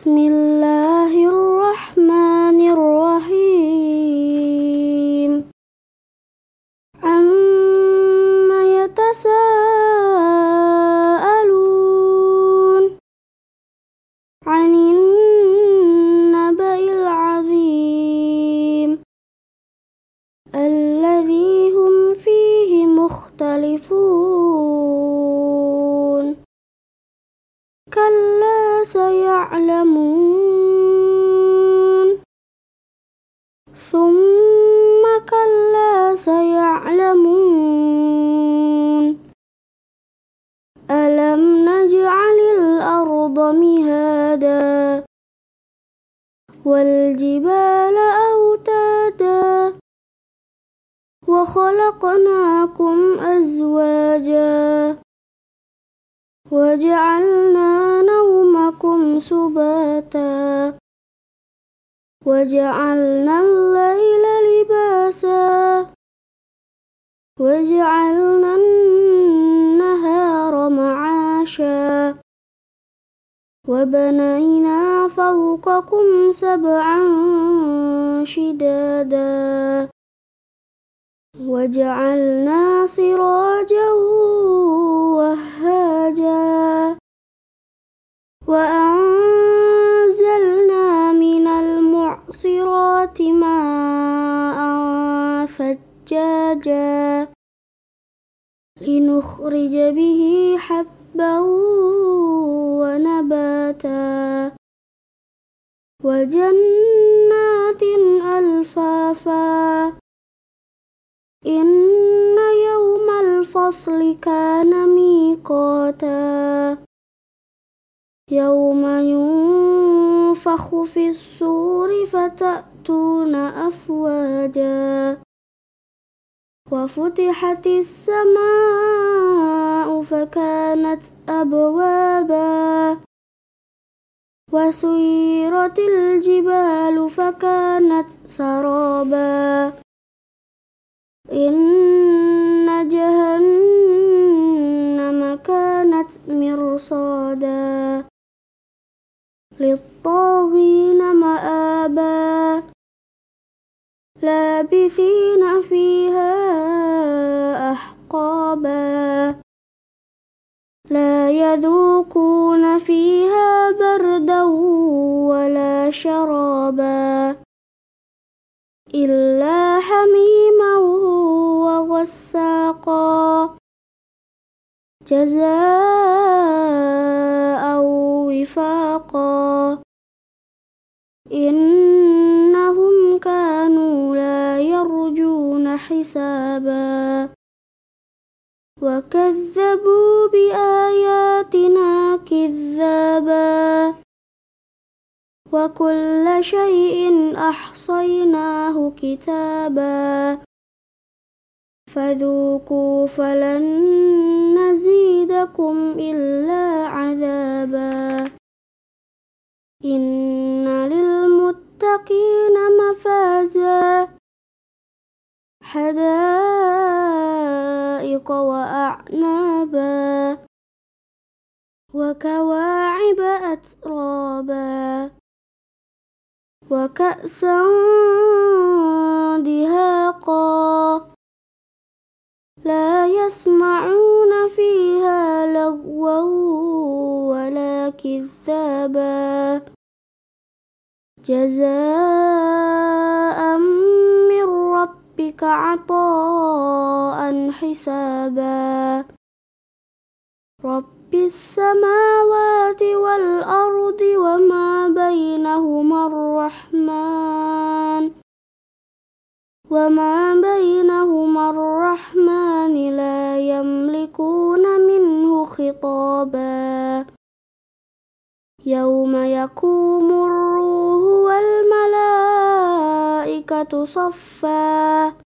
بسم الله الرحمن الرحيم. عم يتساءلون عن النبأ العظيم. الذي هم فيه مختلفون كلا سيعلمون. ثم كلا سيعلمون. ألم نجعل الأرض مهادا والجبال أوتادا وخلقناكم أزواجا وجعلنا سباتا. وجعلنا الليل لباسا. وجعلنا النهار معاشا. وبنينا فوقكم سبعا شدادا. وجعلنا سراجا ثجاجا لنخرج به حبا ونباتا. وجنات ألفافا. إن يوم الفصل كان ميقاتا. يوم ينفخ في الصور فتأتون أفواجا. وفتحت السماء فكانت أبوابا وسيرت الجبال فكانت سرابا. إن جهنم كانت مرصادا للطاغين مآبا. لابثين فيها أحقابا. لا يذوقون فيها بردا ولا شرابا. إلا حميما وغساقا. جزاء وفاقا. إنهم حسابا. وكذبوا بآياتنا كذابا. وكل شيء أحصيناه كتابا. فذوقوا فلن نزيدكم إلا عذابا. حدائق وأعنابا وكواعب أترابا وكأسا دهاقا لا يسمعون فيها لغوا ولا كذابا جزاء ربك عطاء حسابا. رب السماوات والأرض وما بينهما الرحمن. وما بينهما الرحمن لا يملكون منه خطابا. يوم يقوم الروح والملائكة صفا.